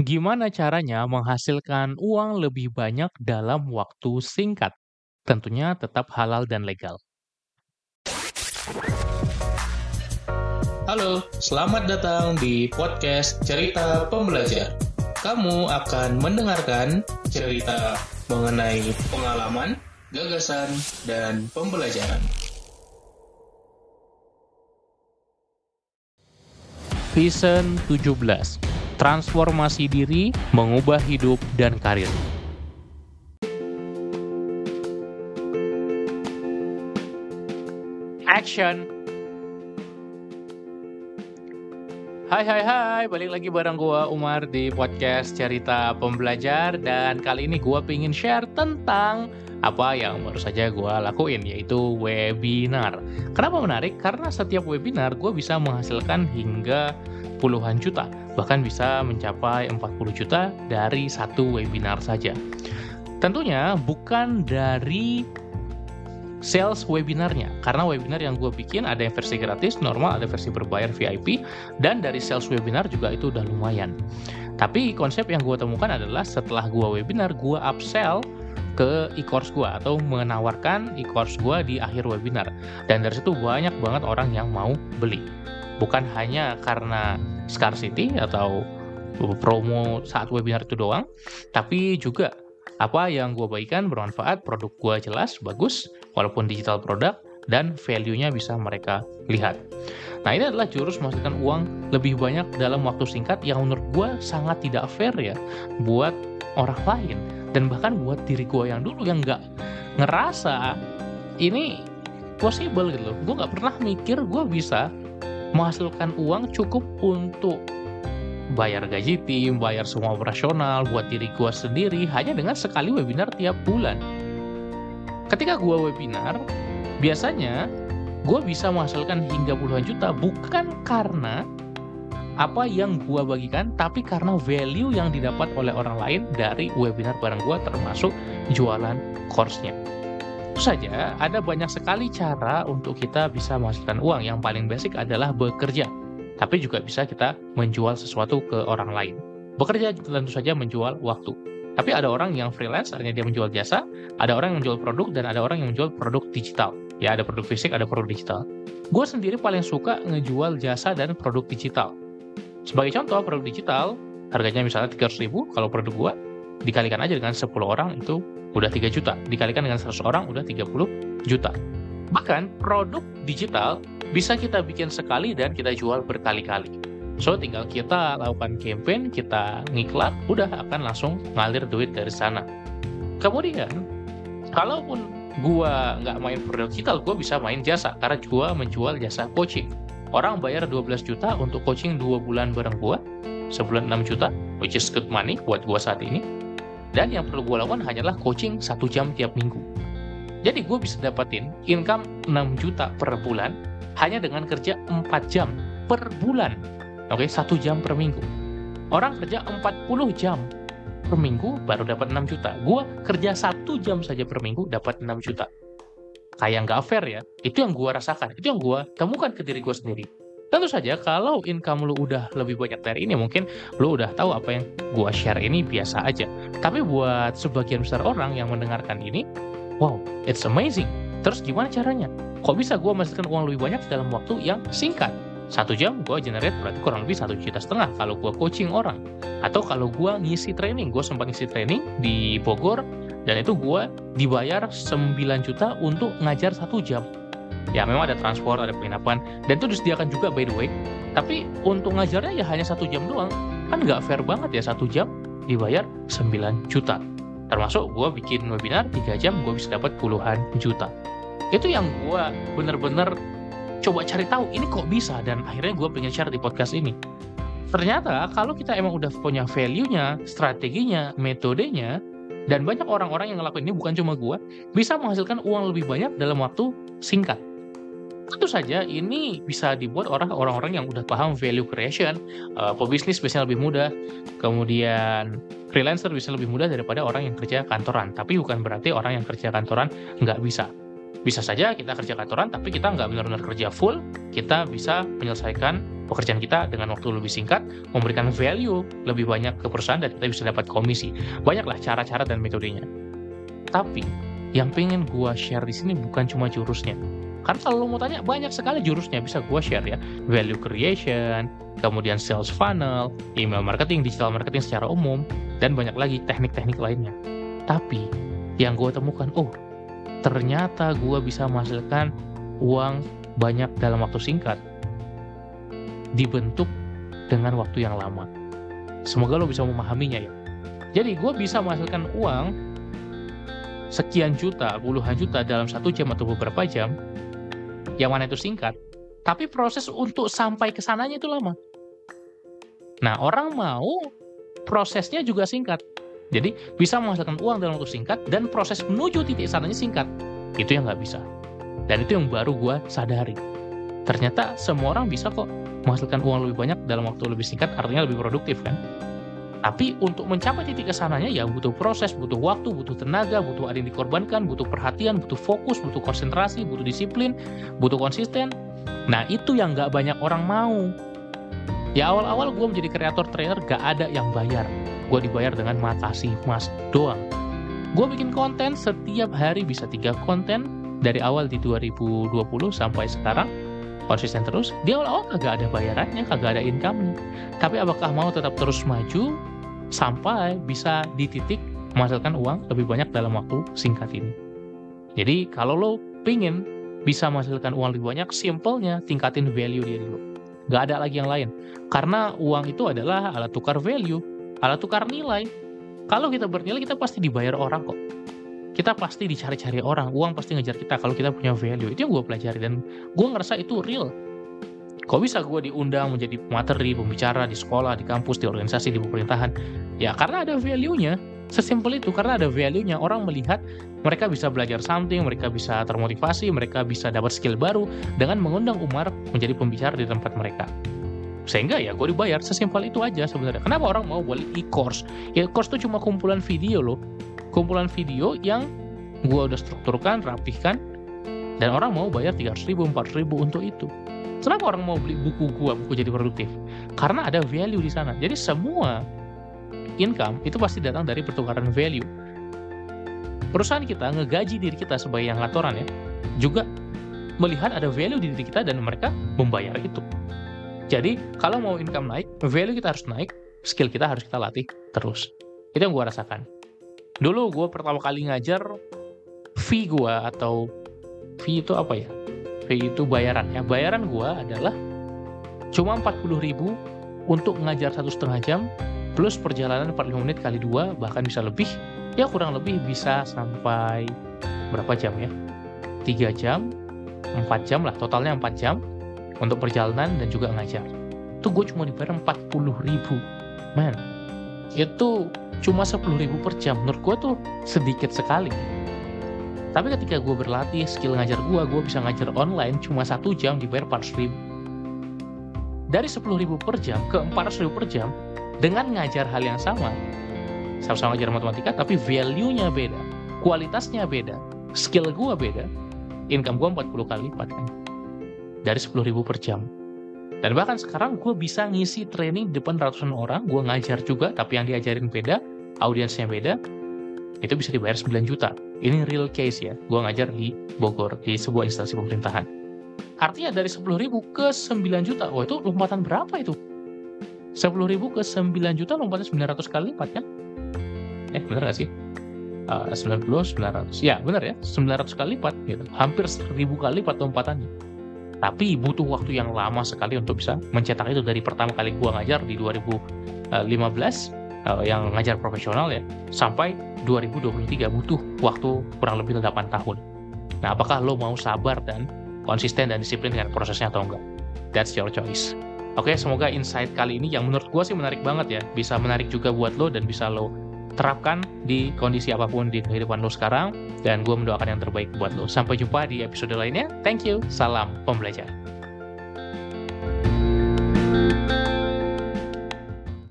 Gimana caranya menghasilkan uang lebih banyak dalam waktu singkat? Tentunya tetap halal dan legal. Halo, selamat datang di podcast Cerita Pembelajar. Kamu akan mendengarkan cerita mengenai pengalaman, gagasan, dan pembelajaran. Season 17 transformasi diri, mengubah hidup, dan karir. Action! Hai hai hai, balik lagi bareng gua Umar di podcast Cerita Pembelajar dan kali ini gua pengen share tentang apa yang baru saja gua lakuin yaitu webinar. Kenapa menarik? Karena setiap webinar gua bisa menghasilkan hingga puluhan juta, bahkan bisa mencapai 40 juta dari satu webinar saja. Tentunya bukan dari sales webinarnya, karena webinar yang gue bikin ada yang versi gratis, normal, ada versi berbayar VIP, dan dari sales webinar juga itu udah lumayan. Tapi konsep yang gue temukan adalah setelah gue webinar, gue upsell ke e-course gue atau menawarkan e-course gue di akhir webinar. Dan dari situ banyak banget orang yang mau beli bukan hanya karena scarcity atau promo saat webinar itu doang, tapi juga apa yang gue bagikan bermanfaat, produk gue jelas, bagus, walaupun digital produk, dan value-nya bisa mereka lihat. Nah ini adalah jurus menghasilkan uang lebih banyak dalam waktu singkat yang menurut gue sangat tidak fair ya buat orang lain dan bahkan buat diri gue yang dulu yang nggak ngerasa ini possible gitu loh. Gue nggak pernah mikir gue bisa menghasilkan uang cukup untuk bayar gaji tim, bayar semua operasional, buat diri gue sendiri hanya dengan sekali webinar tiap bulan. Ketika gue webinar, biasanya gue bisa menghasilkan hingga puluhan juta bukan karena apa yang gue bagikan, tapi karena value yang didapat oleh orang lain dari webinar bareng gue termasuk jualan course-nya saja ada banyak sekali cara untuk kita bisa menghasilkan uang. Yang paling basic adalah bekerja. Tapi juga bisa kita menjual sesuatu ke orang lain. Bekerja tentu saja menjual waktu. Tapi ada orang yang freelance, artinya dia menjual jasa, ada orang yang menjual produk, dan ada orang yang menjual produk digital. Ya, ada produk fisik, ada produk digital. Gue sendiri paling suka ngejual jasa dan produk digital. Sebagai contoh, produk digital, harganya misalnya 300 ribu, kalau produk gue, dikalikan aja dengan 10 orang, itu udah 3 juta. Dikalikan dengan 100 orang udah 30 juta. Bahkan produk digital bisa kita bikin sekali dan kita jual berkali-kali. So tinggal kita lakukan campaign, kita ngiklan, udah akan langsung ngalir duit dari sana. Kemudian, kalaupun gua nggak main produk digital, gua bisa main jasa karena gua menjual jasa coaching. Orang bayar 12 juta untuk coaching 2 bulan bareng gua, sebulan 6 juta, which is good money buat gua saat ini dan yang perlu gue lakukan hanyalah coaching satu jam tiap minggu. Jadi gue bisa dapetin income 6 juta per bulan hanya dengan kerja 4 jam per bulan. Oke, satu jam per minggu. Orang kerja 40 jam per minggu baru dapat 6 juta. Gue kerja satu jam saja per minggu dapat 6 juta. Kayak nggak fair ya. Itu yang gue rasakan. Itu yang gue temukan ke diri gue sendiri. Tentu saja kalau income lu udah lebih banyak dari ini mungkin lu udah tahu apa yang gua share ini biasa aja. Tapi buat sebagian besar orang yang mendengarkan ini, wow, it's amazing. Terus gimana caranya? Kok bisa gua menghasilkan uang lebih banyak dalam waktu yang singkat? Satu jam gue generate berarti kurang lebih satu juta setengah kalau gue coaching orang. Atau kalau gue ngisi training, gue sempat ngisi training di Bogor dan itu gue dibayar 9 juta untuk ngajar satu jam. Ya memang ada transport ada penginapan dan itu disediakan juga by the way. Tapi untuk ngajarnya ya hanya satu jam doang. Kan nggak fair banget ya satu jam dibayar 9 juta. Termasuk gue bikin webinar 3 jam gue bisa dapat puluhan juta. Itu yang gue bener-bener coba cari tahu ini kok bisa? Dan akhirnya gue pengen share di podcast ini. Ternyata kalau kita emang udah punya value-nya strateginya metodenya dan banyak orang-orang yang ngelakuin ini bukan cuma gue bisa menghasilkan uang lebih banyak dalam waktu singkat tentu saja ini bisa dibuat orang orang-orang yang udah paham value creation, uh, pebisnis biasanya lebih mudah, kemudian freelancer bisa lebih mudah daripada orang yang kerja kantoran. Tapi bukan berarti orang yang kerja kantoran nggak bisa. Bisa saja kita kerja kantoran, tapi kita nggak benar-benar kerja full, kita bisa menyelesaikan pekerjaan kita dengan waktu lebih singkat, memberikan value lebih banyak ke perusahaan dan kita bisa dapat komisi. Banyaklah cara-cara dan metodenya. Tapi yang pengen gua share di sini bukan cuma jurusnya. Karena kalau lo mau tanya banyak sekali jurusnya bisa gua share ya. Value creation, kemudian sales funnel, email marketing, digital marketing secara umum, dan banyak lagi teknik-teknik lainnya. Tapi yang gue temukan, oh ternyata gue bisa menghasilkan uang banyak dalam waktu singkat dibentuk dengan waktu yang lama. Semoga lo bisa memahaminya ya. Jadi gue bisa menghasilkan uang sekian juta, puluhan juta dalam satu jam atau beberapa jam, yang mana itu singkat, tapi proses untuk sampai ke sananya itu lama. Nah, orang mau prosesnya juga singkat. Jadi bisa menghasilkan uang dalam waktu singkat dan proses menuju titik sananya singkat. Itu yang nggak bisa. Dan itu yang baru gue sadari. Ternyata semua orang bisa kok menghasilkan uang lebih banyak dalam waktu lebih singkat, artinya lebih produktif kan. Tapi untuk mencapai titik ke sananya ya butuh proses, butuh waktu, butuh tenaga, butuh ada yang dikorbankan, butuh perhatian, butuh fokus, butuh konsentrasi, butuh disiplin, butuh konsisten. Nah itu yang nggak banyak orang mau. Ya awal-awal gue menjadi kreator trainer gak ada yang bayar. Gue dibayar dengan makasih mas doang. Gue bikin konten setiap hari bisa tiga konten dari awal di 2020 sampai sekarang konsisten terus, dia awal-awal kagak ada bayarannya, kagak ada income-nya. Tapi apakah mau tetap terus maju sampai bisa di titik menghasilkan uang lebih banyak dalam waktu singkat ini. Jadi kalau lo pingin bisa menghasilkan uang lebih banyak, simpelnya tingkatin value diri lo. Gak ada lagi yang lain. Karena uang itu adalah alat tukar value, alat tukar nilai. Kalau kita bernilai, kita pasti dibayar orang kok kita pasti dicari-cari orang uang pasti ngejar kita kalau kita punya value. Itu yang gue pelajari dan gue ngerasa itu real. Kok bisa gue diundang menjadi materi pembicara di sekolah di kampus di organisasi di pemerintahan? Ya karena ada value-nya. Sesimpel itu karena ada value-nya. Orang melihat mereka bisa belajar something mereka bisa termotivasi mereka bisa dapat skill baru dengan mengundang Umar menjadi pembicara di tempat mereka. Sehingga ya gue dibayar. Sesimpel itu aja sebenarnya. Kenapa orang mau beli e-course? Ya course itu cuma kumpulan video loh kumpulan video yang gue udah strukturkan, rapihkan, dan orang mau bayar 300 ribu, 400 ribu untuk itu. Kenapa orang mau beli buku gue, buku jadi produktif? Karena ada value di sana. Jadi semua income itu pasti datang dari pertukaran value. Perusahaan kita ngegaji diri kita sebagai yang kantoran ya, juga melihat ada value di diri kita dan mereka membayar itu. Jadi kalau mau income naik, value kita harus naik, skill kita harus kita latih terus. Itu yang gue rasakan dulu gue pertama kali ngajar fee gue atau fee itu apa ya? Fee itu bayaran. Ya bayaran gue adalah cuma 40 ribu untuk ngajar satu setengah jam plus perjalanan 45 menit kali dua bahkan bisa lebih. Ya kurang lebih bisa sampai berapa jam ya? 3 jam 4 jam lah. Totalnya 4 jam untuk perjalanan dan juga ngajar. Itu gue cuma dibayar 40 ribu. Man itu cuma 10 ribu per jam. Menurut gue tuh sedikit sekali. Tapi ketika gue berlatih skill ngajar gue gue bisa ngajar online cuma satu jam dibayar 400 ribu. Dari 10 ribu per jam ke 400 ribu per jam dengan ngajar hal yang sama sama-sama ngajar matematika tapi value-nya beda kualitasnya beda skill gue beda income gue 40 kali lipat kan dari 10 ribu per jam dan bahkan sekarang gue bisa ngisi training depan ratusan orang, gue ngajar juga, tapi yang diajarin beda, audiensnya beda, itu bisa dibayar 9 juta. Ini real case ya, gue ngajar di Bogor, di sebuah instansi pemerintahan. Artinya dari 10 ribu ke 9 juta, wah itu lompatan berapa itu? 10 ribu ke 9 juta lompatnya 900 kali lipat kan? Eh bener gak sih? Uh, 90, 900. Ya bener ya, 900 kali lipat gitu. Hampir 1000 kali lipat lompatannya tapi butuh waktu yang lama sekali untuk bisa mencetak itu dari pertama kali gua ngajar di 2015 uh, eh, yang ngajar profesional ya sampai 2023 butuh waktu kurang lebih 8 tahun. Nah, apakah lo mau sabar dan konsisten dan disiplin dengan prosesnya atau enggak? That's your choice. Oke, semoga insight kali ini yang menurut gue sih menarik banget ya, bisa menarik juga buat lo dan bisa lo terapkan di kondisi apa pun di kehidupan lo sekarang dan gue mendoakan yang terbaik buat lo. Sampai jumpa di episode lainnya. Thank you. Salam pembelajar.